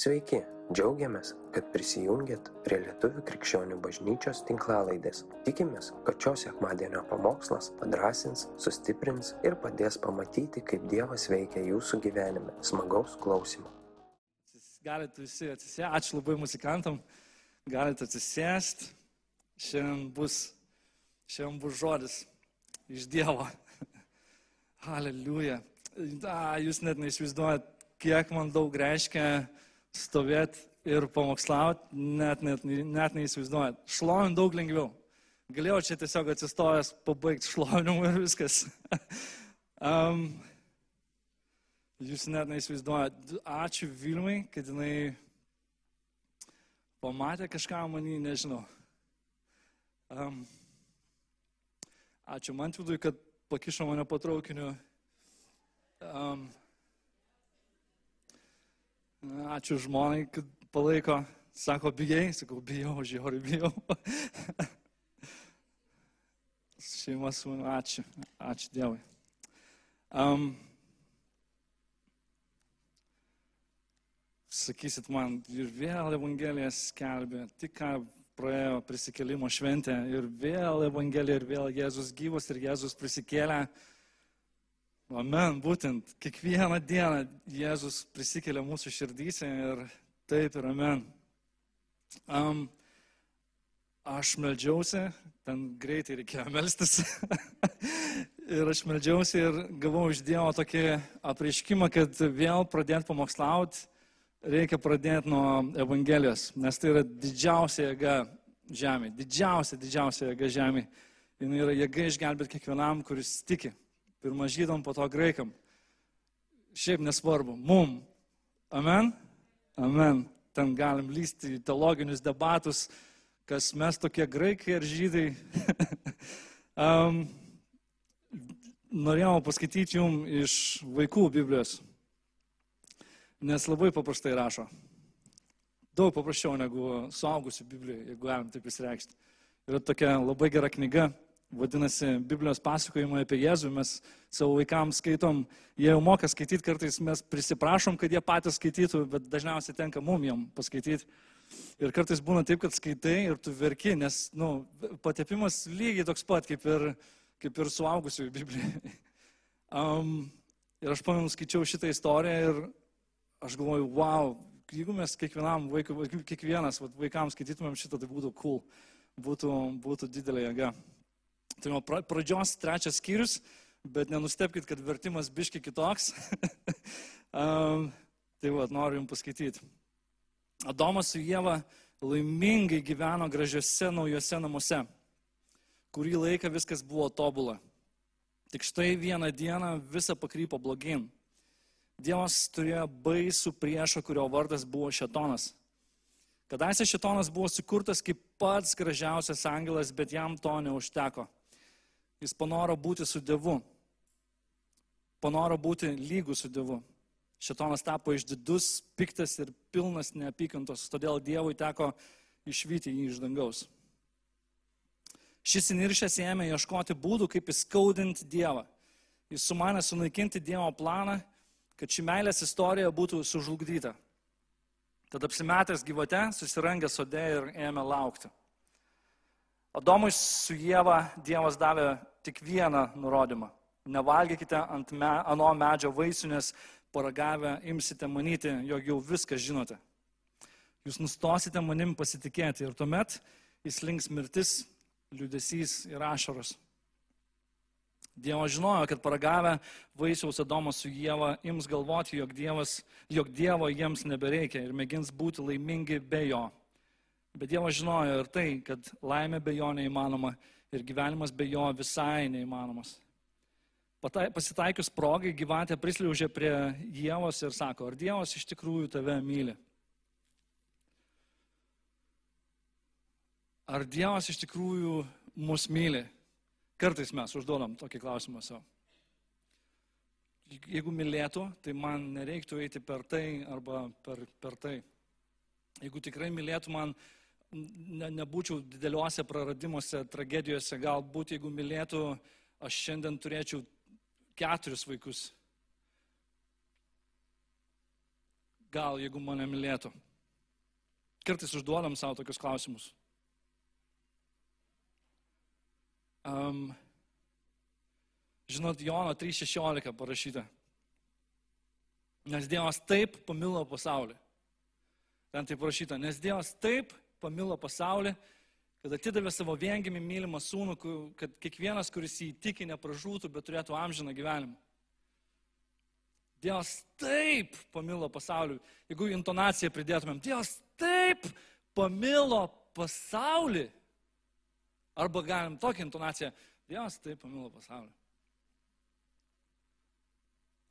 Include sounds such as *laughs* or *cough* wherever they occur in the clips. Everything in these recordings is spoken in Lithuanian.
Sveiki, džiaugiamės, kad prisijungiat prie Lietuvų krikščionių bažnyčios tinklalaidės. Tikimės, kad šios sekmadienio pamokslas padrasins, sustiprins ir padės pamatyti, kaip Dievas veikia jūsų gyvenime. Smagaus klausimų. Galite visi atsisėsti, ačiū labai muzikantam, galite atsisėsti. Šiandien bus, šiandien bus žodis iš Dievo. *laughs* Aleliuja. Jūs net neįsivaizduojat, kiek man daug reiškia stovėti ir pamokslauti, net, net, net neįsivaizduojat. Šlovint daug lengviau. Galėjau čia tiesiog atsistojęs pabaigti šlovinimu ir viskas. *laughs* um, jūs net neįsivaizduojat. Ačiū Vilmai, kad jinai pamatė kažką manį, nežinau. Um, ačiū Mantvidui, kad pakišo mane patraukiniu. Um, Ačiū žmonai, kad palaiko. Sako, bijai, sakau, bijau, žiauri bijau. *laughs* Šeima su manimi, ačiū, ačiū Dievui. Um, sakysit man, ir vėl Evangelija skelbė, tik ką praėjo prisikelimo šventė, ir vėl Evangelija, ir vėl Jėzus gyvas, ir Jėzus prisikėlė. Amen, būtent kiekvieną dieną Jėzus prisikelia mūsų širdyse ir taip ir amen. Um, aš meldžiausi, ten greitai reikėjo melstis. *laughs* ir aš meldžiausi ir gavau iš Dievo tokį apreiškimą, kad vėl pradėti pamokslauti, reikia pradėti nuo Evangelijos, nes tai yra didžiausia jėga žemė, didžiausia, didžiausia jėga žemė. Jis yra jėga išgelbėti kiekvienam, kuris tiki. Pirmą žydom, po to graikam. Šiaip nesvarbu, mum. Amen? Amen. Ten galim lysti į teologinius debatus, kas mes tokie graikai ar žydai. *laughs* um, norėjau paskaityti jums iš vaikų Biblijos, nes labai paprastai rašo. Daug paprasčiau negu suaugusių Biblijoje, jeigu galim taip įsireikšti. Yra tokia labai gera knyga vadinasi Biblijos pasakojimai apie Jėzų, mes savo vaikams skaitom, jie jau moka skaityti, kartais mes prisiprašom, kad jie patys skaitytų, bet dažniausiai tenka mum jam paskaityti. Ir kartais būna taip, kad skaitai ir tu verki, nes nu, patepimas lygiai toks pat kaip ir, kaip ir suaugusiųjų Biblijai. Um, *laughs* ir aš pamenu, skaičiau šitą istoriją ir aš galvoju, wow, jeigu mes kiekvienam vaikui, kiekvienas vaikams skaitytumėm šitą, tai būtų cool, būtų, būtų didelė jėga. Tai nuo pradžios trečias skyrius, bet nenustepkite, kad vertimas biški kitoks. *laughs* um, tai va, noriu jums paskaityti. Adomas su Jėva laimingai gyveno gražiuose naujuose namuose. Kurį laiką viskas buvo tobula. Tik štai vieną dieną visa pakrypo blogin. Dievas turėjo baisų priešą, kurio vardas buvo Šetonas. Kadaise Šetonas buvo sukurtas kaip pats gražiausias angelas, bet jam to neužteko. Jis panoro būti su Dievu. Panoro būti lygų su Dievu. Šetonas tapo išdidus, piktas ir pilnas neapykantos, todėl Dievui teko išvyti jį iš dangaus. Šis įniršęs ėmė ieškoti būdų, kaip įskaudinti Dievą. Jis sumanė sunaikinti Dievo planą, kad ši meilės istorija būtų sužlugdyta. Tad apsimetęs gyvate, susirangė sode ir ėmė laukti. Adomui su Jėva Dievas davė tik vieną nurodymą. Nevalgykite ant me, ano medžio vaisių, nes paragavę imsite manyti, jog jau viską žinote. Jūs nustosite manim pasitikėti ir tuomet įslinks mirtis, liudesys ir ašaros. Dievas žinojo, kad paragavę vaisiaus Adomas su Jėva ims galvoti, jog, dievas, jog Dievo jiems nebereikia ir mėgins būti laimingi be jo. Bet Dievas žinojo ir tai, kad laimė be jo neįmanoma ir gyvenimas be jo visai neįmanomas. Pasitaikius progai gyvatė prisliaužė prie Dievos ir sako, ar Dievas iš tikrųjų tave myli? Ar Dievas iš tikrųjų mus myli? Kartais mes užduodam tokį klausimą savo. Jeigu mylėtų, tai man nereiktų eiti per tai arba per, per tai. Jeigu tikrai mylėtų, man ne, nebūčiau dideliuose praradimuose, tragedijose, galbūt jeigu mylėtų, aš šiandien turėčiau keturis vaikus. gal jeigu mane mylėtų? Kartais užduodam savo tokius klausimus. Um, žinot, Jono 3.16 parašyta. Nes Dievas taip pamilo pasaulį. Ten taip parašyta, nes Dievas taip pamilo pasaulį, kad atidavė savo viengimį mylimą sūnų, kad kiekvienas, kuris jį įtiki, nepražūtų, bet turėtų amžiną gyvenimą. Dievas taip pamilo pasaulį. Jeigu intonaciją pridėtumėm, Dievas taip pamilo pasaulį. Arba galim tokią intonaciją, Dievas taip pamilo pasaulį.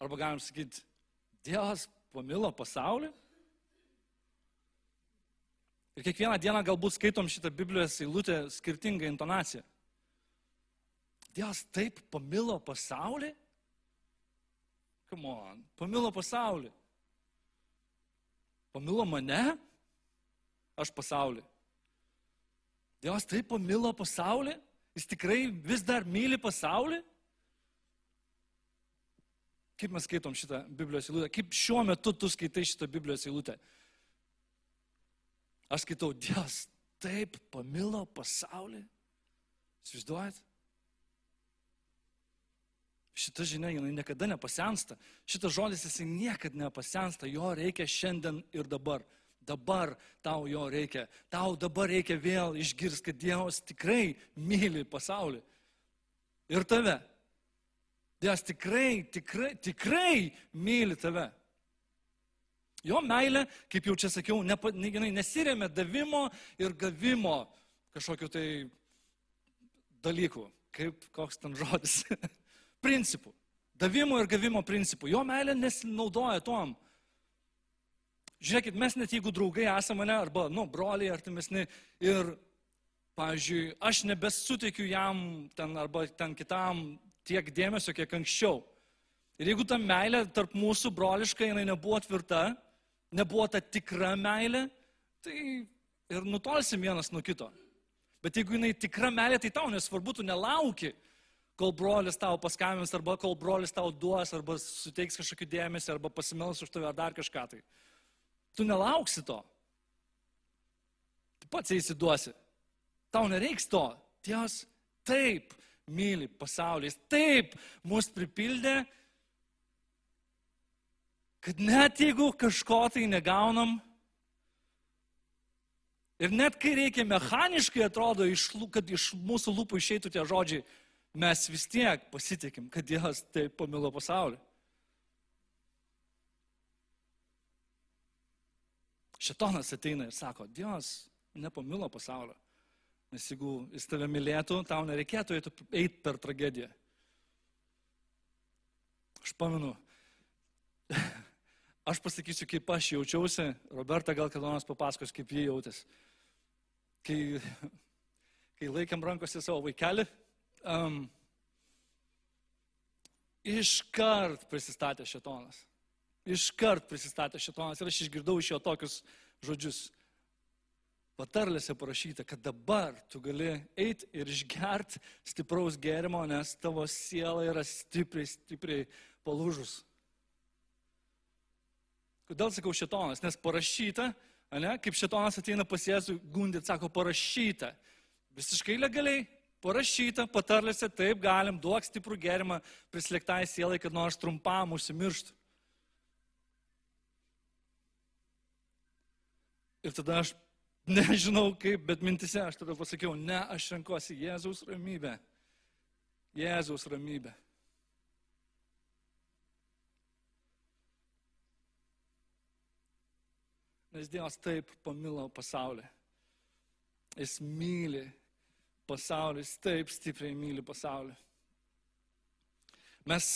Arba galim sakyti, Dievas pamilo pasaulį. Ir kiekvieną dieną galbūt skaitom šitą Biblijos eilutę skirtingą intonaciją. Dievas taip pamilo pasaulį? Come on, pamilo pasaulį. Pamilo mane? Aš pasaulį. Dievas taip pamilo pasaulį? Jis tikrai vis dar myli pasaulį? Kaip mes skaitom šitą Biblijos eilutę? Kaip šiuo metu tu skaitai šitą Biblijos eilutę? Aš skaitau, Dievas taip pamilo pasaulį. Įsivaizduojat? Šita žinia, jinai niekada nepasensta. Šitas žodis, jisai niekada nepasensta. Jo reikia šiandien ir dabar. Dabar tau jo reikia. Tau dabar reikia vėl išgirsti, kad Dievas tikrai myli pasaulį. Ir tave. Dievas tikrai, tikrai, tikrai myli tave. Jo meilė, kaip jau čia sakiau, nepa, jinai nesiremia davimo ir gavimo kažkokiu tai dalyku. Kaip koks ten žodis. *laughs* principų. Davimo ir gavimo principų. Jo meilė nesinaudoja tom. Žiūrėkit, mes net jeigu draugai esame, ne, arba, nu, broliai artimesni ir, pavyzdžiui, aš nebesuteikiu jam ten arba ten kitam tiek dėmesio, kiek anksčiau. Ir jeigu ta meilė tarp mūsų broliška, jinai nebuvo tvirta, nebuvo ta tikra meilė, tai ir nutolsim vienas nuo kito. Bet jeigu jinai tikra meilė, tai tau nesvarbu, tu nelauki, kol brolis tau paskambins, arba kol brolis tau duos, arba suteiks kažkokį dėmesį, arba pasimels už tave ar dar kažką tai. Tu nelauksi to. Tu pats įsiduosi. Tau nereiks to. Dievas taip myli pasaulį. Jis taip mus pripildė, kad net jeigu kažko tai negaunam, ir net kai reikia mechaniškai atrodo, kad iš mūsų lūpų išeitų tie žodžiai, mes vis tiek pasitikim, kad Dievas taip pamilo pasaulį. Šetonas ateina ir sako, Dievas nepamilo pasaulio. Nes jeigu jis tave mylėtų, tau nereikėtų eiti per tragediją. Aš pamenu, aš pasakysiu, kaip aš jaučiausi, Roberta gal kada nors papasakos, kaip jie jautėsi. Kai, kai laikėm rankose savo vaikelį, um, iškart prisistatė šetonas. Iškart prisistatė šetonas ir aš išgirdau iš jo tokius žodžius patarlėse parašyta, kad dabar tu gali eiti ir išgerti stipraus gėrimo, nes tavo siela yra stipriai, stipriai palūžus. Kodėl sakau šitonas? Nes parašyta, ne, kaip šitonas ateina pas Jėzų gundit, sako parašyta. Visiškai legaliai, parašyta, patarlėse, taip galim, duok stiprų gėrimą prislėgtai sielai, kad nors trumpam užsimirštų. Ir tada aš *laughs* Nežinau kaip, bet mintise aš tada pasakiau, ne, aš renkuosi Jėzaus ramybę. Jėzaus ramybę. Nes Dievas taip pamilo pasaulį. Jis myli pasaulį, jis taip stipriai myli pasaulį. Mes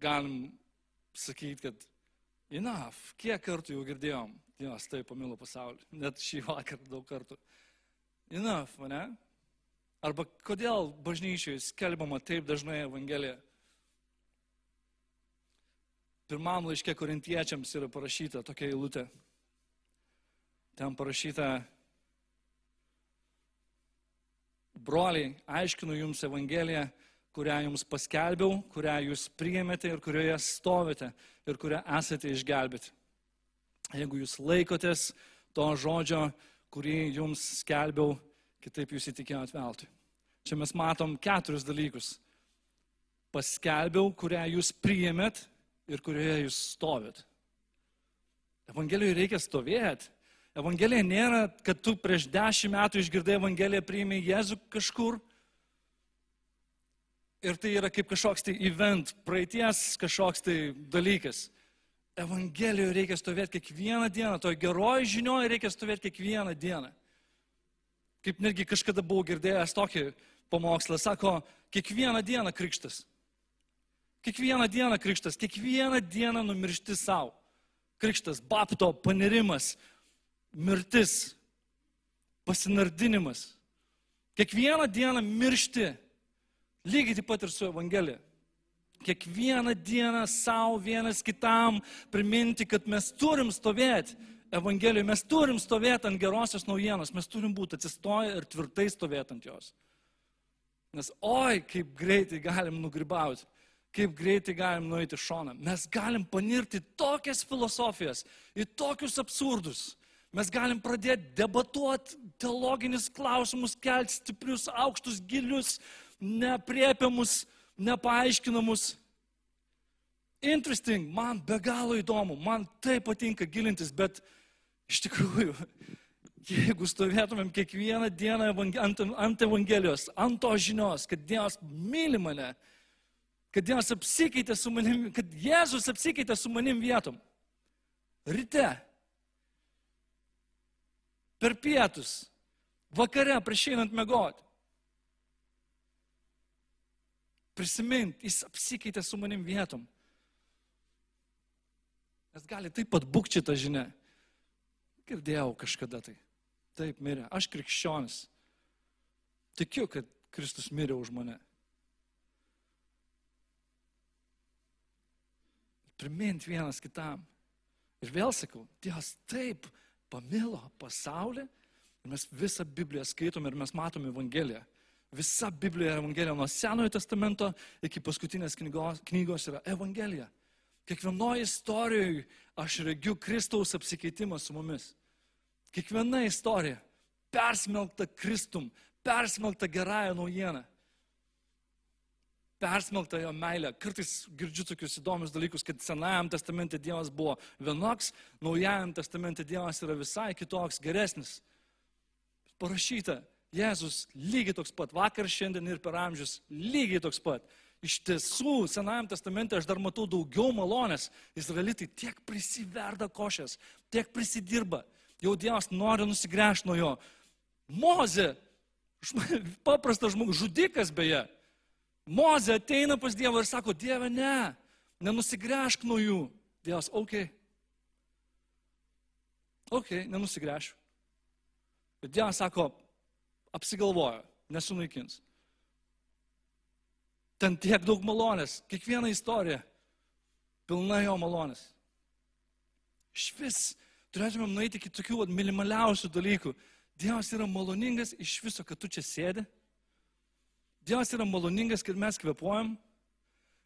galim sakyti, kad enough, kiek kartų jau girdėjom, Dievas taip pamilo pasaulį. Net šį vakarą daug kartų. Enough, ne? Arba kodėl bažnyčiai skelbiama taip dažnai Evangelija? Pirmam laiške korintiečiams yra parašyta tokia eilutė. Ten parašyta, broliai, aiškinu jums Evangeliją, kurią jums paskelbiau, kurią jūs priėmėte ir kurioje stovite ir kurią esate išgelbėti. jeigu jūs laikotės to žodžio, kurį jums skelbiau, kitaip jūs įtikėjot veltui. Čia mes matom keturis dalykus. Paskelbiau, kurią jūs priėmėt ir kurioje jūs stovit. Evangelijoje reikia stovėti. Evangelija nėra, kad tu prieš dešimt metų išgirdai Evangeliją, priėmė Jėzų kažkur. Ir tai yra kaip kažkoks tai event, praeities kažkoks tai dalykas. Evangelijoje reikia stovėti kiekvieną dieną, to geroji žinioje reikia stovėti kiekvieną dieną. Kaip netgi kažkada buvau girdėjęs tokį pamokslą, sako, kiekvieną dieną krikštas. Kiekvieną dieną krikštas, kiekvieną dieną numiršti savo. Krikštas, bapto, panirimas, mirtis, pasinardinimas. Kiekvieną dieną miršti. Lygiai taip pat ir su Evangelija. Kiekvieną dieną savo vienas kitam priminti, kad mes turim stovėti Evangelijoje, mes turim stovėti ant gerosios naujienos, mes turim būti atsistoję ir tvirtai stovėti ant jos. Nes oi, kaip greitai galim nugribauti, kaip greitai galim nueiti šoną. Mes galim panirti tokias filosofijas, į tokius absurdus. Mes galim pradėti debatuoti teologinius klausimus, kelti stiprius, aukštus, gilius, nepriepiamus, nepaaiškinamus. Interesting, man be galo įdomu, man tai patinka gilintis, bet iš tikrųjų, *laughs* jeigu stovėtumėm kiekvieną dieną ant, ant Evangelijos, ant to žinios, kad Dievas myli mane, kad Dievas apsikeitė su manim, kad Jėzus apsikeitė su manim vietom. Ryte, per pietus, vakare prieš einant mėgoti. Prisimint, jis apsikeitė su manim vietom. Nes gali taip pat būkti tą žinę. Girdėjau kažkada tai. Taip mirė. Aš krikščionis. Tikiu, kad Kristus mirė už mane. Primint vienas kitam. Ir vėl sakau, Dievas taip pamilo pasaulį. Ir mes visą Bibliją skaitom ir mes matome Evangeliją. Visa Biblija yra Evangelija nuo Senojo testamento iki paskutinės knygos, knygos yra Evangelija. Kiekvienoje istorijoje aš regiu Kristaus apsikeitimą su mumis. Kiekviena istorija persmelkta Kristum, persmelkta gerąją naujieną. Persmelkta jo meilė. Kartais girdžiu tokius įdomius dalykus, kad Senajam testamente Dievas buvo vienoks, Naujajam testamente Dievas yra visai kitoks, geresnis. Parašyta, Jėzus lygiai toks pat, vakar, šiandien ir per amžius lygiai toks pat. Iš tiesų, Senajam testamente aš dar matau daugiau malonės. Izraelitai tiek prisiverda košės, tiek prisidirba. Jau Dievas nori nusigręžti nuo jo. Moze, *laughs* paprastas žmogus, žudikas beje. Moze ateina pas Dievą ir sako, Dieve, ne, nenusigręžk nuo jų. Dievas, ok. Ok, nenusigręšiu. Bet Dievas sako, apsigalvojo, nesunaikins. Ten tiek daug malonės, kiekviena istorija pilna jo malonės. Iš vis turėtumėm nueiti iki tokių minimaliausių dalykų. Dievas yra maloningas iš viso, kad tu čia sėdi. Dievas yra maloningas, kad mes kvepuojam.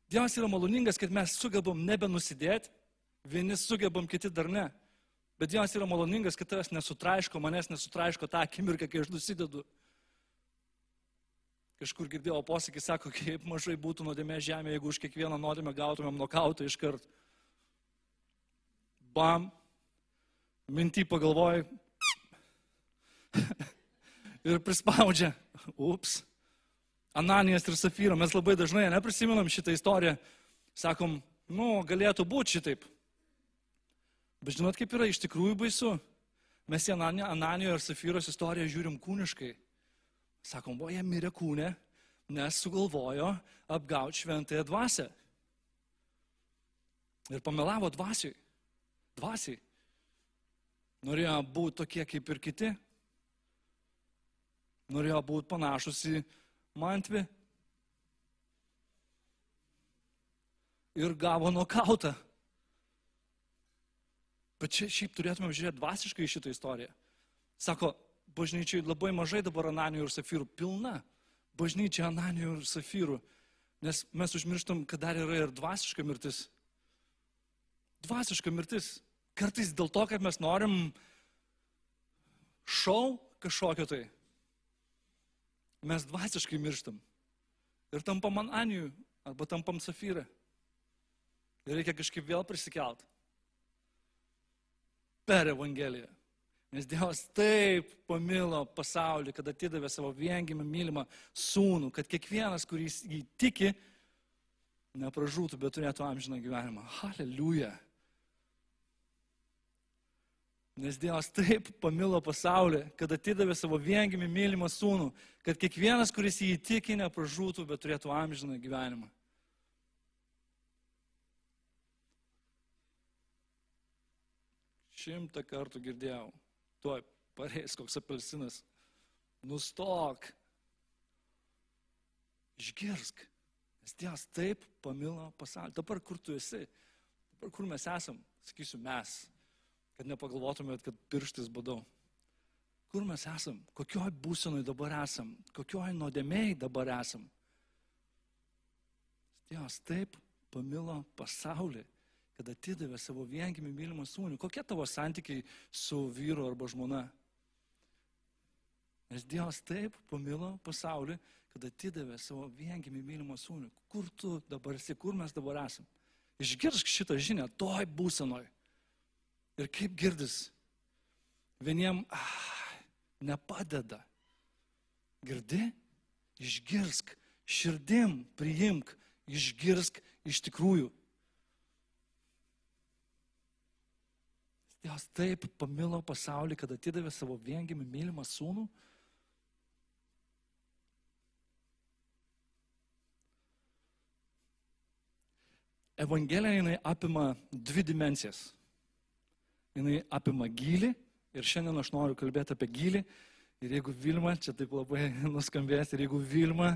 Dievas yra maloningas, kad mes sugebam nebenusidėti. Vieni sugebam, kiti dar ne. Bet Dievas yra maloningas, kad tavęs nesutraiško, manęs nesutraiško tą akimirką, kai aš nusidedu. Kažkur girdėjau posakį, sako, kaip mažai būtų nuodėmė žemė, jeigu už kiekvieną nuodėmę gautumėm nokautą iš karto. Bam, mintį pagalvoj *laughs* ir prispaudžia. Ups. Ananijas ir Safyra, mes labai dažnai neprisimenam šitą istoriją. Sakom, nu, galėtų būti šitaip. Bet žinot, kaip yra iš tikrųjų baisu. Mes į Ananijo ir Safyros istoriją žiūrim kūniškai. Sakom, buvo jie mirė kūne, nes sugalvojo apgauti šventąją dvasę. Ir pamelavo dvasiui. Dvasiai. Norėjo būti tokie kaip ir kiti. Norėjo būti panašus į mantvi. Ir gavo nokautą. Bet čia šiaip turėtume žiūrėti dvasiškai šitą istoriją. Sako, bažnyčiai labai mažai dabar Ananijų ir Safyrų, pilna bažnyčia Ananijų ir Safyrų, nes mes užmirštam, kad dar yra ir dvasiška mirtis. Dvasiška mirtis. Kartais dėl to, kad mes norim šau kažkokio tai, mes dvasiškai mirštam. Ir tampam man anijų arba tampam safyrą. Ir reikia kažkaip vėl prisikelt. Per Evangeliją. Nes Dievas taip pamilo pasaulį, kad atidavė savo viengimį mylimą sūnų, kad kiekvienas, kuris jį tiki, nepražūtų, bet turėtų amžiną gyvenimą. Haleliuja. Nes Dievas taip pamilo pasaulį, kad atidavė savo viengimį mylimą sūnų, kad kiekvienas, kuris jį įtiki, nepražūtų, bet turėtų amžiną gyvenimą. Šimtą kartų girdėjau, tuoj pareis koks apelsinas. Nustok. Išgirsk. Nes Dievas taip pamilo pasaulį. Dabar kur tu esi? Dabar kur mes esam? Sakysiu mes kad nepagalvotumėt, kad pirštis badau. Kur mes esam? Kokioj būsenui dabar esam? Kokioj nuodėmėjai dabar esam? Dievas taip pamilo pasaulį, kad atidavė savo viengimį mylimą sūnų. Kokie tavo santykiai su vyru arba žmona? Nes Dievas taip pamilo pasaulį, kad atidavė savo viengimį mylimą sūnų. Kur tu dabar esi, kur mes dabar esam? Išgirsk šitą žinią toj būsenoj. Ir kaip girdis, vieniem ah, nepadeda. Girdi, išgirsk, širdim priimk, išgirsk iš tikrųjų. Dievas taip pamilo pasaulį, kad atidavė savo viengimį mylimą sūnų. Evangelija jinai apima dvi dimensijas jinai apima gilį ir šiandien aš noriu kalbėti apie gilį. Ir jeigu Vilma, čia taip labai *laughs* nuskambės, ir jeigu Vilma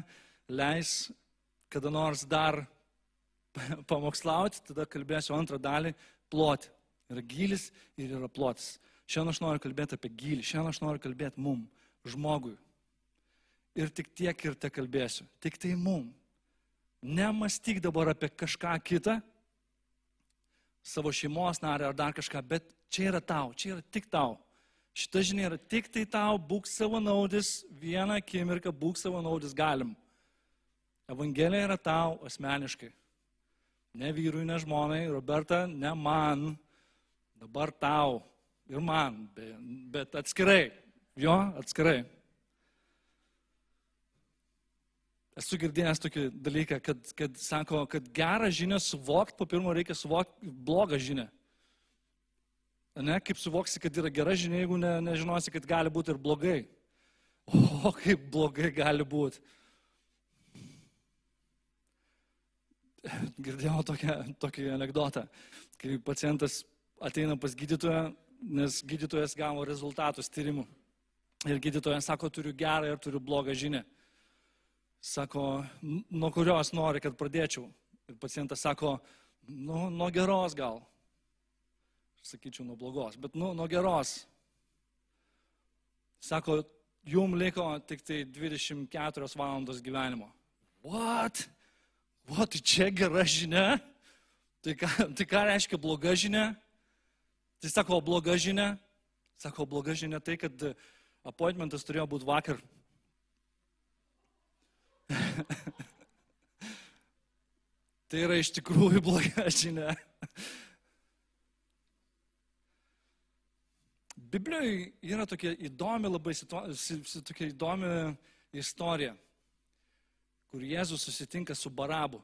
leis kada nors dar *laughs* pamokslauti, tada kalbėsiu antrą dalį - ploti. Yra gilis ir yra plotis. Šiandien aš noriu kalbėti apie gilį, šiandien aš noriu kalbėti mum, žmogui. Ir tik tiek ir te kalbėsiu. Tik tai mum. Nemastyk dabar apie kažką kitą, savo šeimos narį ar dar kažką, bet čia yra tau, čia yra tik tau. Šita žinia yra tik tai tau, būk savo naudis, vieną akimirką būk savo naudis galim. Evangelija yra tau asmeniškai. Ne vyrui, ne žmonai, Roberta, ne man, dabar tau ir man, bet atskirai. Jo, atskirai. Esu girdėjęs tokį dalyką, kad, kad sako, kad gerą žinią suvokti, po pirmo reikia suvokti blogą žinią. Ne, kaip suvoksi, kad yra gera žinia, jeigu ne, nežinosi, kad gali būti ir blogai. O kaip blogai gali būti. Girdėjau tokią, tokį anegdotą, kai pacientas ateina pas gydytoją, nes gydytojas gavo rezultatus tyrimų. Ir gydytojas sako, turiu gerą ir turiu blogą žinią. Sako, nuo kurios nori, kad pradėčiau. Ir pacientas sako, nu, nuo geros gal. Sakyčiau, nuo blogos, bet nu, nuo geros. Sako, jum liko tik tai 24 valandos gyvenimo. What? What, tai čia gera žinia? Tai ką, tai ką reiškia bloga žinia? Tai sako, bloga žinia? Sako, bloga žinia tai, kad appointmentas turėjo būti vakar *laughs* tai yra iš tikrųjų bloga žinia. Biblijoje yra tokia įdomi, labai tokia įdomi istorija, kur Jėzus susitinka su Barabu.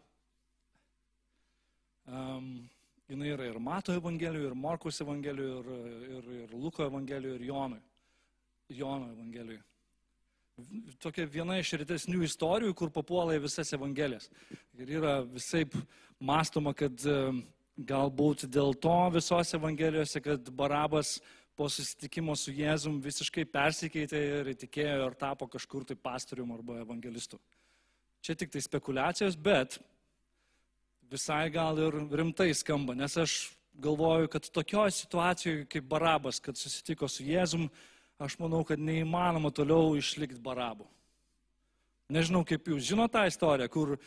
Um, Jis yra ir Mato evangelijoje, ir Morkos evangelijoje, ir, ir, ir Luko evangelijoje, ir Jonui. Jono evangelijoje tokia viena iš retesnių istorijų, kur papuola į visas evangelijas. Ir yra visai mąstoma, kad galbūt dėl to visos evangelijose, kad Barabas po susitikimo su Jėzum visiškai persikeitė ir įtikėjo ir tapo kažkur tai pastorium arba evangelistu. Čia tik tai spekulacijos, bet visai gal ir rimtai skamba, nes aš galvoju, kad tokioje situacijoje kaip Barabas, kad susitiko su Jėzum, aš manau, kad neįmanoma toliau išlikti barabu. Nežinau, kaip jūs žinote tą istoriją, kur,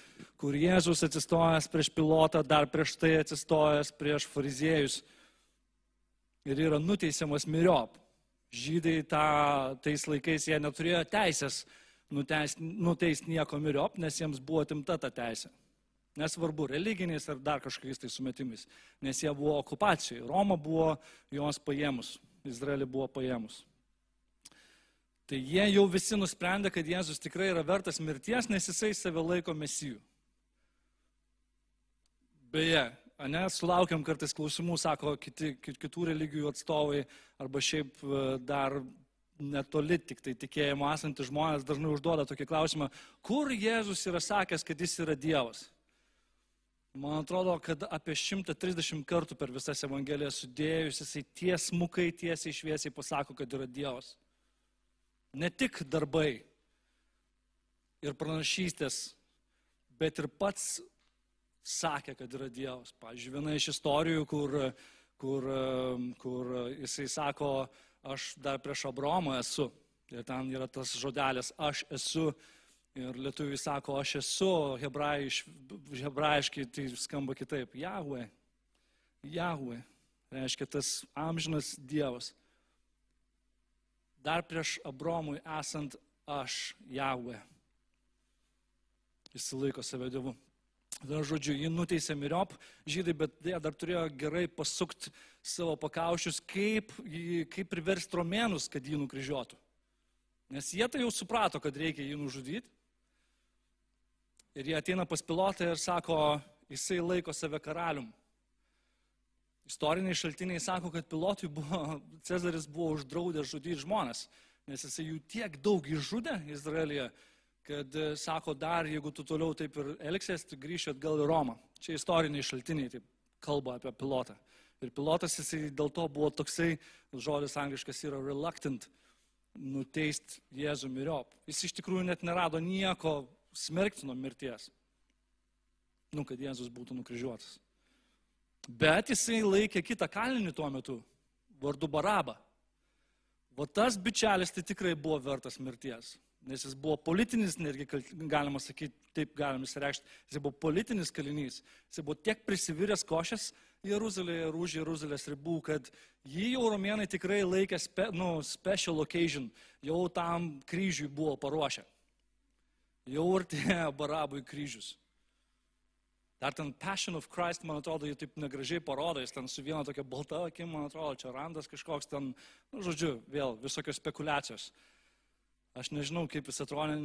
kur Jėzus atsistojęs prieš pilotą, dar prieš tai atsistojęs prieš fariziejus. Ir yra nuteisiamas miriop. Žydai tą, tais laikais jie neturėjo teisės nuteisti nuteist nieko miriop, nes jiems buvo atimta ta teisė. Nesvarbu, religiniais ar dar kažkokiais tai sumetimais, nes jie buvo okupacijoje. Roma buvo juos paėmus, Izraelį buvo paėmus. Tai jie jau visi nusprendė, kad Jėzus tikrai yra vertas mirties, nes jisai save laiko mesijų. Beje, ne, sulaukiam kartais klausimų, sako kiti, kitų religijų atstovai, arba šiaip e, dar netoli tik tai tikėjimo esantys žmonės dažnai užduoda tokį klausimą, kur Jėzus yra sakęs, kad jis yra Dievas. Man atrodo, kad apie 130 kartų per visas Evangelijas sudėjus jisai tiesmukai, tiesiai šviesiai pasako, kad yra Dievas. Ne tik darbai ir pranašystės, bet ir pats sakė, kad yra Dievas. Pavyzdžiui, viena iš istorijų, kur, kur, kur jisai sako, aš dar prieš Abromą esu. Ir ten yra tas žodelis, aš esu. Ir lietuviai sako, aš esu, hebrajiš, hebrajiškai tai skamba kitaip. Jahve. Jahve. Reiškia tas amžinas Dievas. Dar prieš Abromui esant aš, Jahve. Jis laiko save Dievu. Žodžiu, jį nuteisė miriop žydai, bet jie dar turėjo gerai pasukti savo pakaušius, kaip, kaip priversti romėnus, kad jį nukryžiuotų. Nes jie tai jau suprato, kad reikia jį nužudyti. Ir jie ateina pas pilotą ir sako, jisai laiko save karalium. Istoriniai šaltiniai sako, kad pilotui buvo, Cezaris buvo uždraudęs žudyti žmonės, nes jisai jų tiek daug išžudė Izraelyje, kad e, sako, dar jeigu tu toliau taip ir elgsies, tu grįši atgal į Romą. Čia istoriniai šaltiniai taip kalba apie pilotą. Ir pilotas jisai dėl to buvo toksai, žodis angliškas yra reluctant, nuteist Jėzų miriop. Jis iš tikrųjų net nerado nieko smerktino mirties. Nu, kad Jėzus būtų nukryžiuotas. Bet jisai laikė kitą kalinį tuo metu, vardu Barabą. O tas bičelis tai tikrai buvo vertas mirties nes jis buvo politinis, netgi galima sakyti, taip galim įsireikšti, jis buvo politinis kalinys, jis buvo tiek prisiviręs košės Jeruzalėje ir už Jeruzalės ribų, kad jį jau romėnai tikrai laikė spe, nu, special occasion, jau tam kryžiui buvo paruošę. Jau artėjo barabui kryžius. Dar ten Passion of Christ, man atrodo, jį taip negražiai parodo, jis ten su viena tokia balta akim, man atrodo, čia randas kažkoks ten, nu, žodžiu, vėl visokios spekulacijos. Aš nežinau, kaip jis atrodė,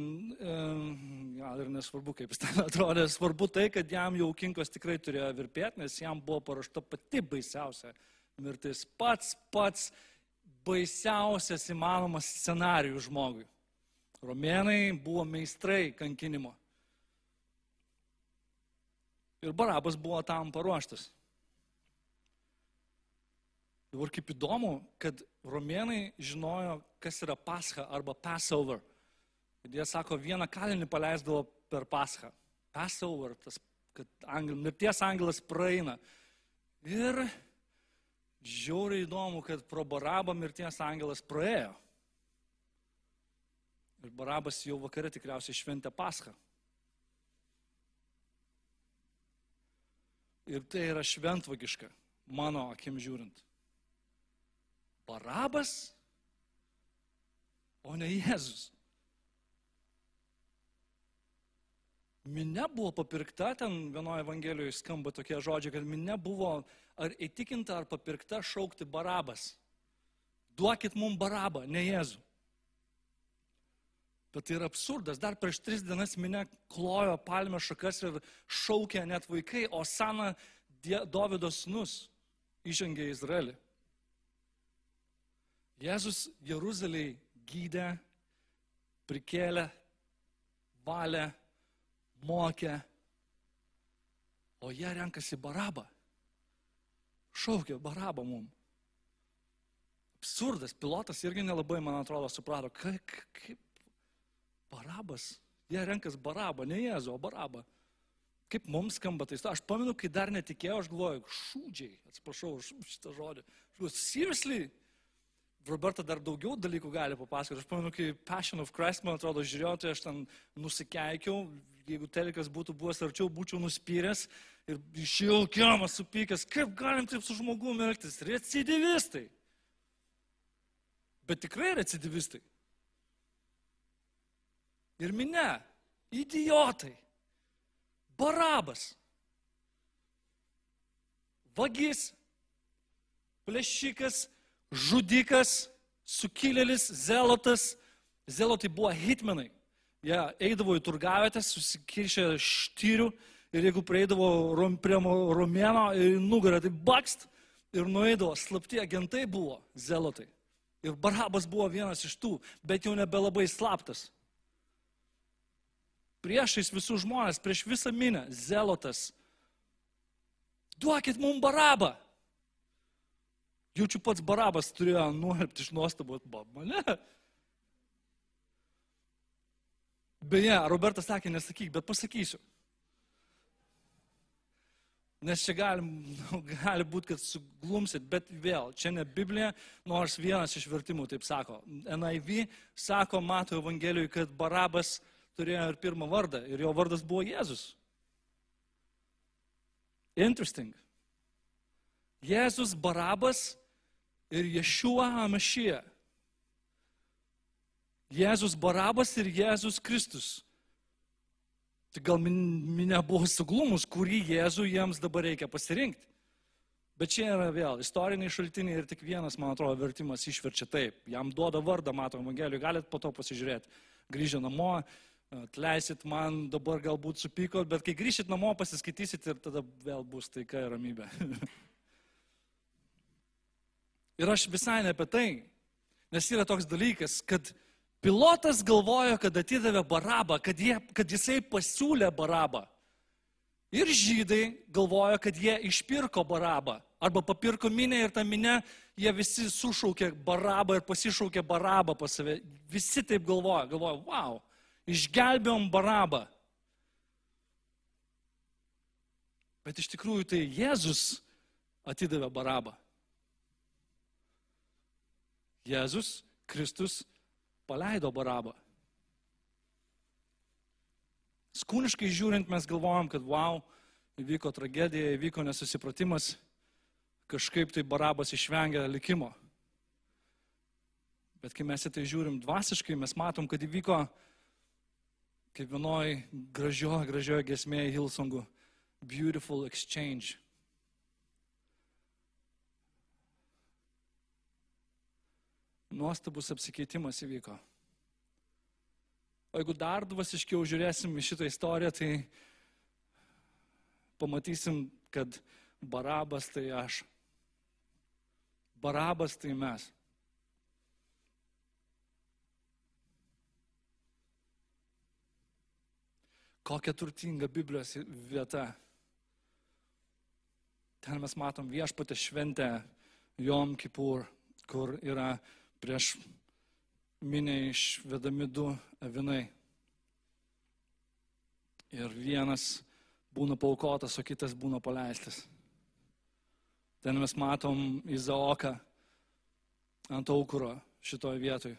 gal ir nesvarbu, kaip jis ten *laughs* atrodė. Svarbu tai, kad jam jau kinkos tikrai turėjo virpėti, nes jam buvo parašta pati baisiausia mirtis. Pats, pats baisiausias įmanomas scenarijus žmogui. Romėnai buvo meistrai kankinimo. Ir Barabas buvo tam paruoštas. Dabar kaip įdomu, kad romėnai žinojo, kas yra pascha arba Passover. Ir jie sako, vieną kalinį paleisdavo per paschą. Passover, tas, kad angel, mirties angelas praeina. Ir žiauriai įdomu, kad pro Barabą mirties angelas praėjo. Ir Barabas jau vakare tikriausiai šventė paschą. Ir tai yra šventvagiška, mano akim žiūrint. Barabas, o ne Jėzus. Minne buvo papirkta, ten vienoje Evangelijoje skamba tokie žodžiai, kad minne buvo ar įtikinta, ar papirkta šaukti Barabas. Duokit mums Barabą, ne Jėzų. Bet tai yra absurdas. Dar prieš tris dienas minė klojo palmę šakas ir šaukė net vaikai, o Sana Dovido snus įžengė į Izraelį. Jėzus Jeruzaliai gydė, prikėlė, valė, mokė, o jie renkasi barabą. Šaukė barabą mum. Absurdas, pilotas irgi nelabai, man atrodo, suprato, kaip, kaip barabas. Jie renkas barabą, ne Jėzų, o barabą. Kaip mums skamba tai. Aš pamenu, kai dar netikėjau, aš galvoju, šūdžiai, atsiprašau už šitą žodį. Seriously, Roberta dar daugiau dalykų gali papasakoti. Aš pamenu, kai Passion of Christ, man atrodo, žiūrėjau, tai aš ten nusikeikiau, jeigu telikas būtų buvęs arčiau, būčiau nuspyręs ir išėjau kiamas supykęs, kaip galim taip su žmogumi elgtis, recidivistai. Bet tikrai recidivistai. Ir minė, idiotai, barabas, vagis, plėšikas, žudikas, sukilėlis, zelotas. Zelotai buvo hitmenai. Jie eidavo į turgavietę, susikiršę štyrių ir jeigu prieidavo rom, prie romėno ir nugarą, tai bakst ir nueidavo. Slapti agentai buvo zelotai. Ir Barabas buvo vienas iš tų, bet jau nebelabai slaptas. Priešais visus žmonės, prieš visą minę, zelotas. Duokit mums Barabą. Jaučiu pats barabas turėjo nuolpti iš nuostabos, mane. Beje, Robertas sakė, nesakyk, bet pasakysiu. Nes čia gali, gali būti, kad suglumsit, bet vėl, čia ne Biblija, nors vienas iš vertimų taip sako. NIV sako Mato Evangelijoje, kad Barabas turėjo ir pirmą vardą ir jo vardas buvo Jėzus. Interesting. Jėzus Barabas ir Ješua Amašyje. Jėzus Barabas ir Jėzus Kristus. Tai gal minė buvo suglumus, kurį Jėzų jiems dabar reikia pasirinkti. Bet čia yra vėl istoriniai šaltiniai ir tik vienas, man atrodo, vertimas išverčia taip. Jam duoda vardą, matom, Evangelijų, galit po to pasižiūrėti. Grįžę namo, atleisit man, dabar galbūt supykot, bet kai grįšit namo, pasiskaitysit ir tada vėl bus taika ir ramybė. *laughs* Ir aš visai ne apie tai, nes yra toks dalykas, kad pilotas galvojo, kad atidavė barabą, kad, jie, kad jisai pasiūlė barabą. Ir žydai galvojo, kad jie išpirko barabą. Arba papirko minę ir tą minę jie visi sušaukė barabą ir pasišaukė barabą pas save. Visi taip galvoja. Galvoja, wow, išgelbėjom barabą. Bet iš tikrųjų tai Jėzus atidavė barabą. Jėzus Kristus paleido barabą. Skūniškai žiūrint, mes galvojam, kad wow, įvyko tragedija, įvyko nesusipratimas, kažkaip tai barabas išvengia likimo. Bet kai mes į tai žiūrim dvasiškai, mes matom, kad įvyko kaip vienoj gražioje, gražioje gesmėje Hilsongų Beautiful Exchange. Nuostabus apsikeitimas įvyko. O jeigu dar dvasiškiau žiūrėsim į šitą istoriją, tai pamatysim, kad Barabas tai aš. Barabas tai mes. Kokia turtinga Biblijos vieta. Ten mes matom viešpatę šventę Jom Kipur, kur yra prieš minę išvedami du avinai. Ir vienas būna paukotas, o kitas būna paleistas. Ten mes matom Izaoką ant aukuro šitoje vietoje.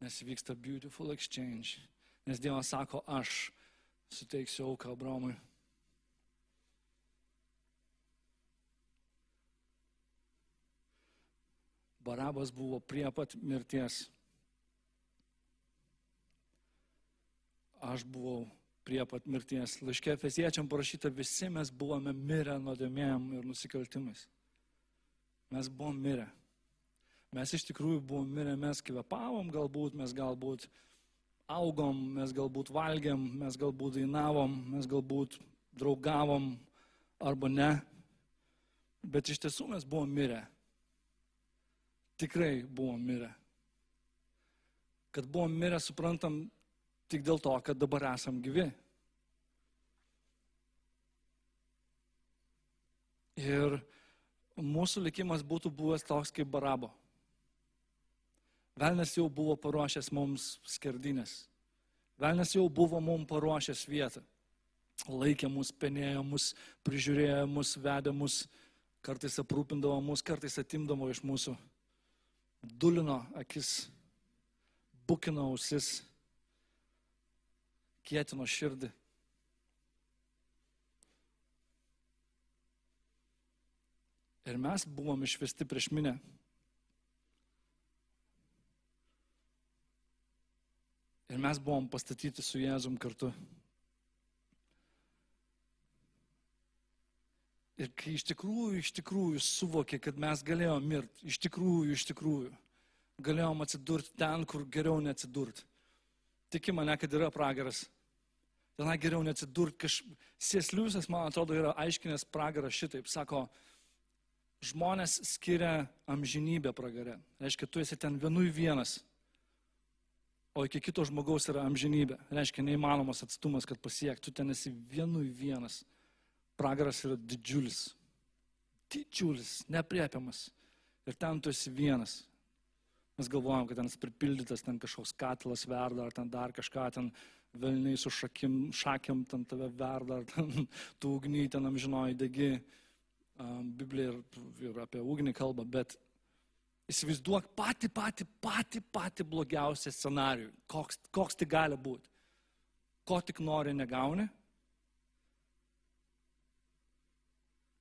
Nes vyksta beautiful exchange. Nes Dievas sako, aš suteiksiu auką Abromui. Barabas buvo prie pat mirties. Aš buvau prie pat mirties. Laiškė Efeziečiam parašyta, visi mes buvome mirę nuodėmėjom ir nusikaltimais. Mes buvom mirę. Mes iš tikrųjų buvom mirę, mes kvepavom galbūt, mes galbūt augom, mes galbūt valgiam, mes galbūt dainavom, mes galbūt draugavom arba ne. Bet iš tiesų mes buvom mirę tikrai buvom mirę. Kad buvom mirę, suprantam, tik dėl to, kad dabar esam gyvi. Ir mūsų likimas būtų buvęs toks kaip barabo. Velnes jau buvo paruošęs mums skerdinės. Velnes jau buvo mums paruošęs vietą. Laikė mus, penėjo mus, prižiūrėjo mus, vedė mus, kartais aprūpindavo mus, kartais atimdavo iš mūsų dulino akis, bukino ausis, kietino širdį. Ir mes buvom išvesti prieš minę. Ir mes buvom pastatyti su Jėzum kartu. Ir kai iš tikrųjų, iš tikrųjų suvokė, kad mes galėjom mirti, iš tikrųjų, iš tikrųjų, galėjom atsidurti ten, kur geriau neatsidurti. Tiki mane, kad yra pragaras. Tenai geriau neatsidurti. Kaž... Sėsliusas, man atrodo, yra aiškinęs pragarą šitaip. Sako, žmonės skiria amžinybę pragare. Reiškia, tu esi ten vienui vienas, o iki kito žmogaus yra amžinybė. Reiškia, neįmanomas atstumas, kad pasiektų, ten esi vienui vienas pragaras yra didžiulis. Didžiulis, nepriepiamas. Ir ten tu esi vienas. Mes galvojam, kad ten pripildytas, ten kažkoks katilas verda, ar ten dar kažką, ten velniai su šakim, šakiam ten tave verda, ar ten *laughs* tu ugnį ten amžinoji degi. Biblija ir, ir apie ugnį kalba, bet įsivaizduok patį, patį, patį, patį blogiausią scenarių, koks, koks tai gali būti. Ko tik nori negauni,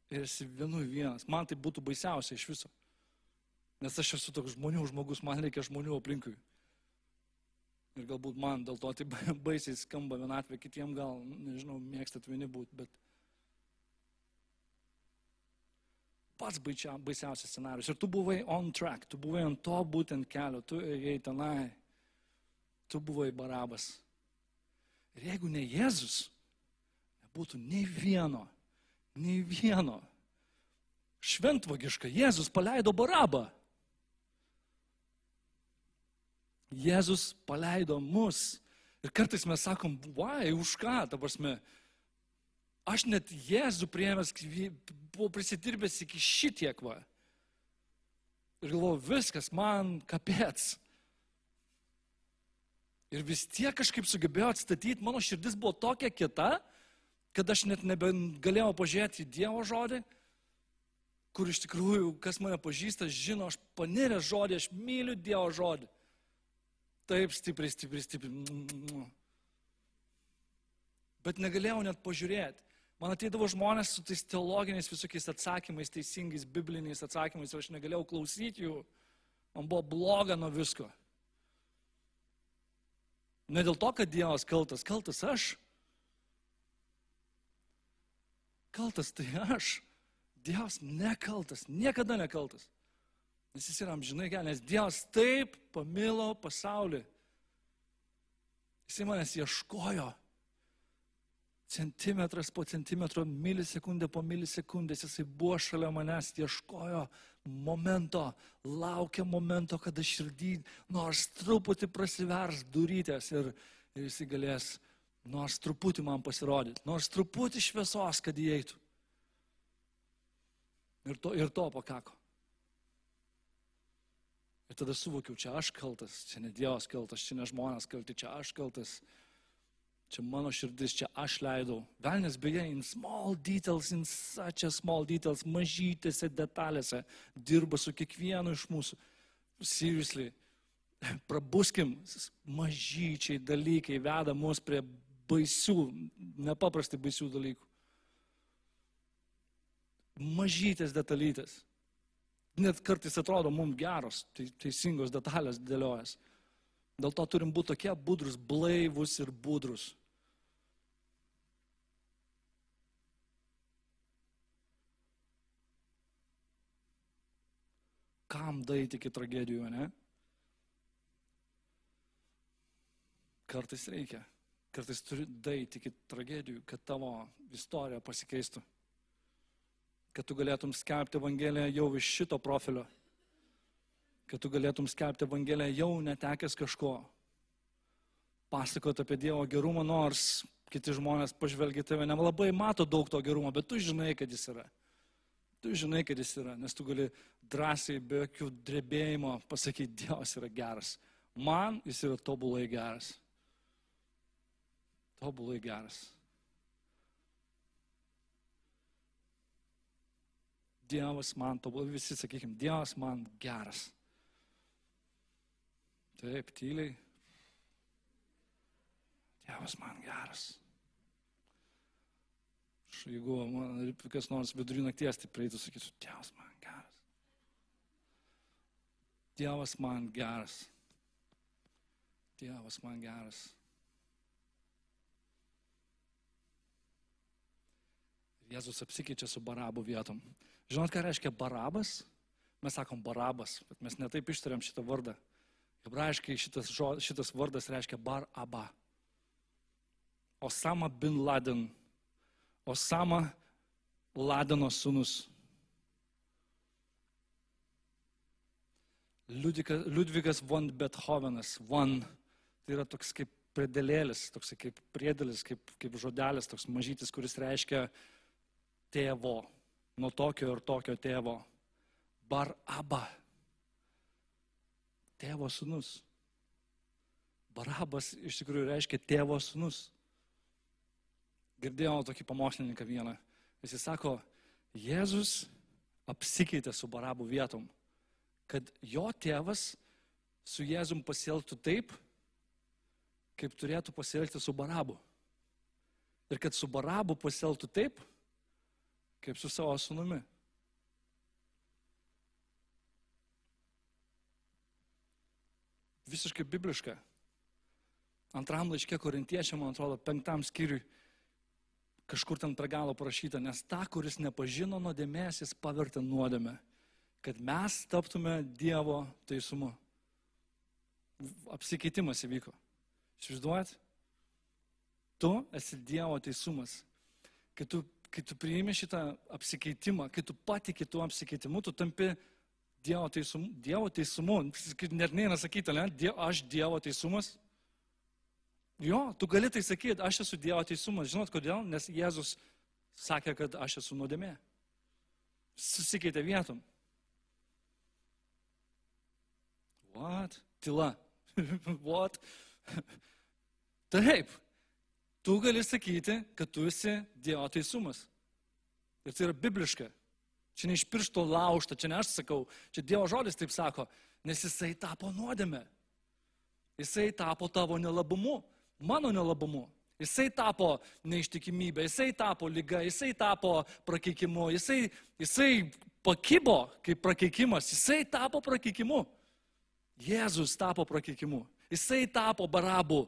ir esi vienu vienas. Man tai būtų baisiausia iš viso. Nes aš esu toks žmonių žmogus, man reikia žmonių aplinkui. Ir galbūt man dėl to tai *laughs* baisiai skamba vienatvė, kitiem gal, nežinau, mėgstat vieni būti, bet pats baisiausias scenarius. Ir tu buvai on track, tu buvai ant to būtent kelio, tu ėjai tenai, tu buvai barabas. Ir jeigu ne Jėzus, nebūtų nei vieno Nei vieno. Šventvagiška. Jėzus paleido barabą. Jėzus paleido mus. Ir kartais mes sakom, vai, už ką, ta prasme. Aš net Jėzų priemęs, buvau prisitirbęs iki šitiek va. Ir galvoju, viskas man kapėts. Ir vis tiek kažkaip sugebėjau atstatyti, mano širdis buvo tokia kita, kad aš net nebegalėjau pažiūrėti į Dievo žodį, kur iš tikrųjų, kas mane pažįsta, žino, aš paniręs žodį, aš myliu Dievo žodį. Taip stipriai, stipriai, stipriai. Bet negalėjau net pažiūrėti. Man ateidavo žmonės su tais teologiniais visokiais atsakymais, teisingais bibliniais atsakymais ir aš negalėjau klausyti jų. Man buvo bloga nuo visko. Ne dėl to, kad Dievas kaltas, kaltas aš. Kaltas tai aš. Dievas nekaltas, niekada nekaltas. Nes jis yra amžinai geras, nes Dievas taip pamilo pasaulį. Jis manęs ieškojo. Centimetras po centimetro, milisekundė po milisekundės, jisai buvo šalia manęs, ieškojo momento, laukia momento, kada širdį nors truputį prasivers durytės ir, ir jisai galės nors truputį man pasirodyti, nors truputį šviesos, kad įeitų. Ir to, ir to pakako. Ir tada suvokiau, čia aš kaltas, čia ne Dievas kaltas, čia ne žmonės kalti, čia aš kaltas, čia mano širdis, čia aš leidau. Velnes beje, in small details, in such a small details, mažytėse detalėse dirba su kiekvienu iš mūsų. Seriously, prabuskim, mažyčiai dalykai veda mus prie baisių, nepaprastai baisių dalykų. Mažytės detalytės. Net kartais atrodo mums geros, tai teisingos detalės dėliojas. Dėl to turim būti tokie budrus, blaivus ir budrus. Kam daiti iki tragedijų, ne? Kartais reikia. Kartais turi daiti iki tragedijų, kad tavo istorija pasikeistų. Kad tu galėtum skelbti Evangeliją jau iš šito profilio. Kad tu galėtum skelbti Evangeliją jau netekęs kažko. Pasakot apie Dievo gerumą, nors kiti žmonės pažvelgia tave, nelabai mato daug to gerumo, bet tu žinai, kad jis yra. Tu žinai, kad jis yra, nes tu gali drąsiai, be jokių drebėjimo pasakyti, Dievas yra geras. Man jis yra tobulai geras tobulai geras. Dievas man tobulai, visi sakykime, Dievas man geras. Taip, tyliai. Dievas man geras. Aš, jeigu man kas nors vidurį nakties, tai prieitų, sakysiu, Dievas man geras. Dievas man geras. Dievas man geras. Jėzus apsikeičia su barabų vietom. Žinot, ką reiškia barabas? Mes sakom barabas, bet mes netaip ištariam šitą vardą. Hebrajiškai šitas, žo, šitas vardas reiškia bar aba. Osama bin Laden. Osama Ladeno sūnus. Liudvikas, von Bethovenas. Von. Tai yra toks kaip predėlėlis, toks kaip priedėlis, kaip, kaip žodelis, toks mažytis, kuris reiškia tėvo. Nuo tokio ir tokio tėvo. Bar Aba. Tėvo sunus. Barabas iš tikrųjų reiškia tėvo sunus. Girdėjau tokį pamokslininką vieną. Jis sako, Jėzus apsikeitė su Barabų vietom, kad jo tėvas su Jėzum pasielgtų taip, kaip turėtų pasielgti su Barabu. Ir kad su Barabu pasielgtų taip, kaip su savo sunumi. Visiškai bibliška. Antram laiškė korintiečiam, man atrodo, penktam skyriui kažkur ten prie galo parašyta, nes tą, kuris nepažino nuodėmės, jis pavertė nuodėmę, kad mes taptume Dievo teisumu. Apsikeitimas įvyko. Išvaizduojat? Tu esi Dievo teisumas. Kai tu, kai tu priimi šitą apsikeitimą, kai tu patikė tuo apsikeitimu, tu tampi Dievo teisumu. Dievo teisumu. Net neina sakyti, ne? Die, aš Dievo teisumas. Jo, tu gali tai sakyti, aš esu Dievo teisumas. Žinot kodėl? Nes Jėzus sakė, kad aš esu nuodėmė. Susikeitė vietom. What? Tila. *laughs* What? *laughs* Taip. Tu gali sakyti, kad tu esi Dievo teisumas. Ir tai yra bibliška. Čia ne iš piršto laužta, čia ne aš sakau, čia Dievo žodis taip sako, nes jisai tapo nuodėme. Jisai tapo tavo nelabumu mano nelabumu. Jisai tapo neištikimybė, jisai tapo lyga, jisai tapo prakeikimu, jisai, jisai pakibo kaip prakeikimas, jisai tapo prakeikimu. Jėzus tapo prakeikimu, jisai tapo barabu,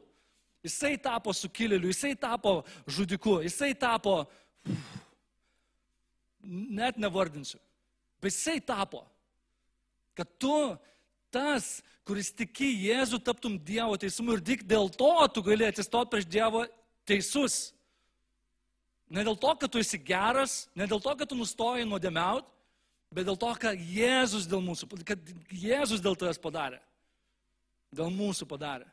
jisai tapo sukilėliu, jisai tapo žudiku, jisai tapo, net nevardinsiu, bet jisai tapo, kad tu tas kuris tiki Jėzų, taptum Dievo teisumu ir tik dėl to tu gali atsistoti prieš Dievo teisus. Ne dėl to, kad tu esi geras, ne dėl to, kad tu nustoji nuodėmiaut, bet dėl to, kad Jėzus dėl mūsų, kad Jėzus dėl tavęs padarė. Dėl mūsų padarė.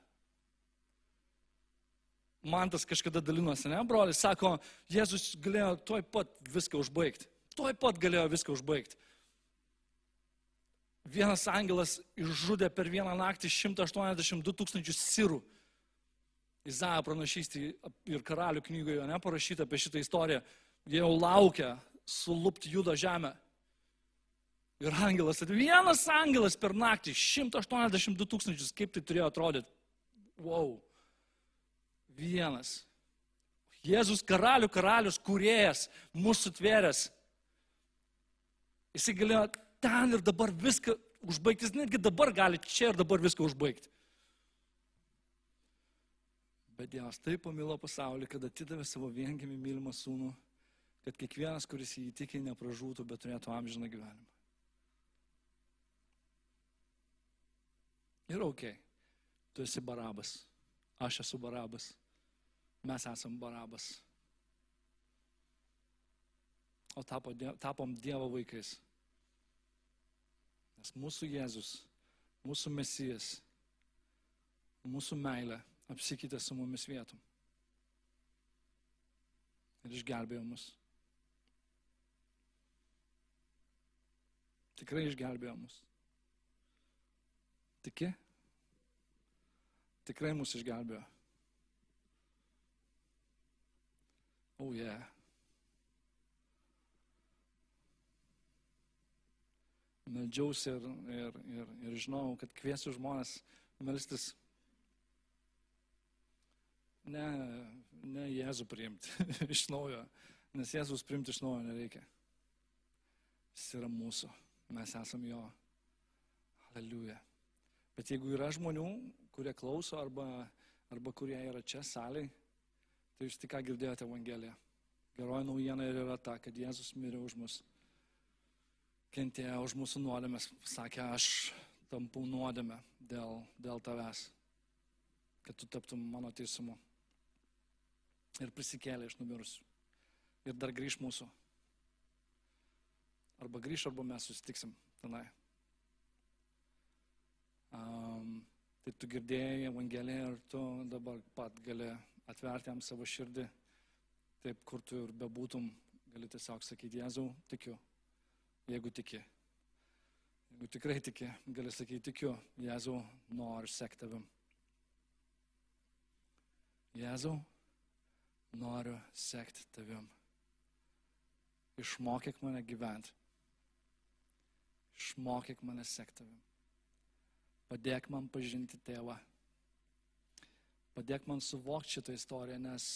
Man tas kažkada dalinosi, ne, brolis, sako, Jėzus galėjo toj pat viską užbaigti. Toj pat galėjo viską užbaigti. Vienas angelas išžudė per vieną naktį 182 tūkstančius sirų. Izaijo pranašystė ir karalių knygoje neparašyta apie šitą istoriją. Jie jau laukia sulupti judo žemę. Ir angelas, vienas angelas per naktį, 182 tūkstančius, kaip tai turėjo atrodyti. Wow. Vienas. Jėzus karalių karalius, kuriejas, mūsų tvėręs. Jis galėjo ten ir dabar viską užbaigti, jis netgi dabar gali čia ir dabar viską užbaigti. Bet Dievas taip pamilo pasaulį, kad atidavė savo viengimį mylimą sūnų, kad kiekvienas, kuris jį įtikė, nepražūtų, bet turėtų amžiną gyvenimą. Ir ok, tu esi barabas, aš esu barabas, mes esam barabas. O tapo, tapom Dievo vaikais. Nes mūsų Jėzus, mūsų Mesijas, mūsų meilė apsikeitė su mumis vietom. Ir išgelbėjo mus. Tikrai išgelbėjo mus. Tiki? Tikrai mus išgelbėjo. Oh yeah. meldžiausi ir, ir, ir, ir žinau, kad kviesiu žmonės melstis ne, ne Jėzų priimti *laughs* iš naujo, Nes Jėzus primti iš naujo nereikia. Jis yra mūsų. Mes esame jo. Aleliuja. Bet jeigu yra žmonių, kurie klauso arba, arba kurie yra čia saliai, tai jūs tik ką girdėjote Evangeliją. Geroji naujiena ir yra ta, kad Jėzus mirė už mus. Kentėjo už mūsų nuodėmės. Sakė, aš tampu nuodėmę dėl, dėl tavęs. Kad tu taptum mano teisumu. Ir prisikėlė iš numirusių. Ir dar grįž mūsų. Arba grįž, arba mes susitiksim tenai. Um, tai tu girdėjai Evangeliją ir tu dabar pat gali atverti jam savo širdį, taip kur tu ir bebūtum, gali tiesiog sakyti, Jėzau, tikiu, jeigu tiki. Jeigu tikrai tiki, gali sakyti, tikiu, Jėzau, noriu sekti tavim. Jėzau, noriu sekti tavim. Išmokyk mane gyventi. Išmokyk mane sekti tavim. Padėk man pažinti tėvą. Padėk man suvokti šitą istoriją, nes,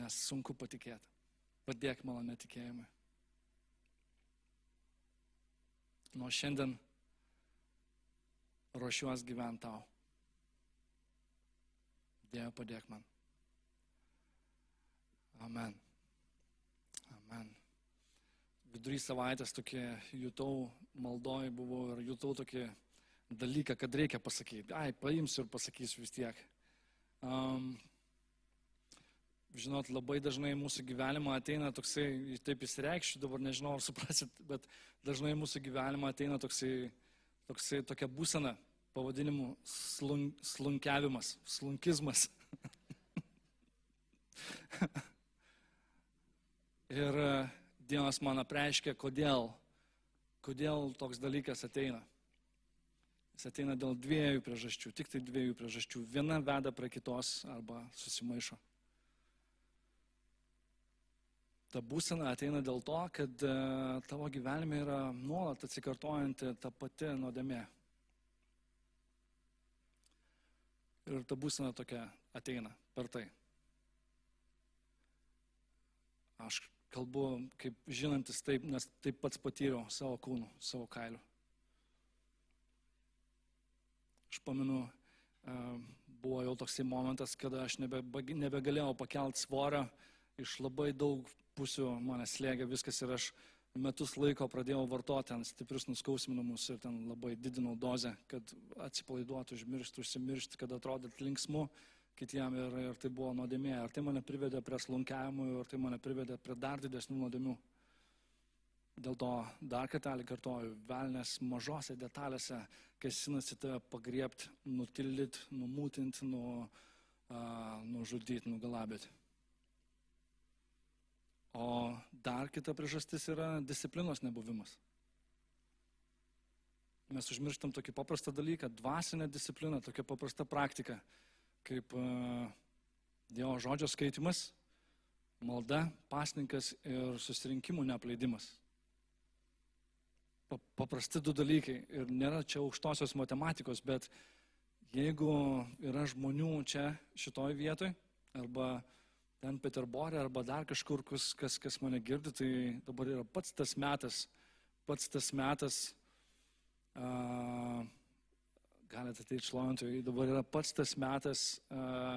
nes sunku patikėti. Padėk mano netikėjimui. Nuo šiandien ruošiuos gyventi tau. Dieve, padėk man. Amen. Amen vidury savaitės tokį jutau, maldoj buvau ir jutau tokį dalyką, kad reikia pasakyti. Ai, paimsiu ir pasakysiu vis tiek. Um, žinot, labai dažnai mūsų gyvenimą ateina toksai, taip įsireikščiau, dabar nežinau, ar suprasit, bet dažnai mūsų gyvenimą ateina toksai, toksai tokia būsena, pavadinimu slun, slunkiavimas, slunkizmas. *laughs* ir uh, Dievas man apreiškia, kodėl, kodėl toks dalykas ateina. Jis ateina dėl dviejų priežasčių, tik tai dviejų priežasčių. Viena veda prie kitos arba susimaišo. Ta būsena ateina dėl to, kad e, tavo gyvenime yra nuolat atsikartojanti ta pati nuodėmė. Ir ta būsena tokia ateina per tai. Aš kalbu kaip žinantis taip, nes taip pats patyriau savo kūnų, savo kailių. Aš pamenu, buvo jau toksai momentas, kada aš nebe, nebegalėjau pakelti svorio, iš labai daug pusių mane slėgė viskas ir aš metus laiko pradėjau vartoti ten stiprius nuskausminamus ir ten labai didinau dozę, kad atsipalaiduotų, užmirštų, užsimirštų, kad atrodyt linksmu kitiem ir, ir tai buvo nuodėmė. Ir tai mane privedė prie slunkiavimų ir tai mane privedė prie dar didesnių nuodėmių. Dėl to dar kartelį kartoju, velnės mažose detalėse, kai sinasi tave pagriepti, nutildyti, numūtinti, nu, uh, nužudyti, nugalabėti. O dar kita priežastis yra disciplinos nebuvimas. Mes užmirštam tokį paprastą dalyką - dvasinę discipliną, tokia paprasta praktika kaip e, Dievo žodžio skaitimas, malda, pasninkas ir susirinkimų neapleidimas. Paprasti du dalykai. Ir nėra čia aukštosios matematikos, bet jeigu yra žmonių čia šitoj vietoj, arba ten Peterborė, arba dar kažkur, kas, kas, kas mane girdi, tai dabar yra pats tas metas, pats tas metas, uh, galite ateiti šlovintojai, dabar yra pats tas metas uh,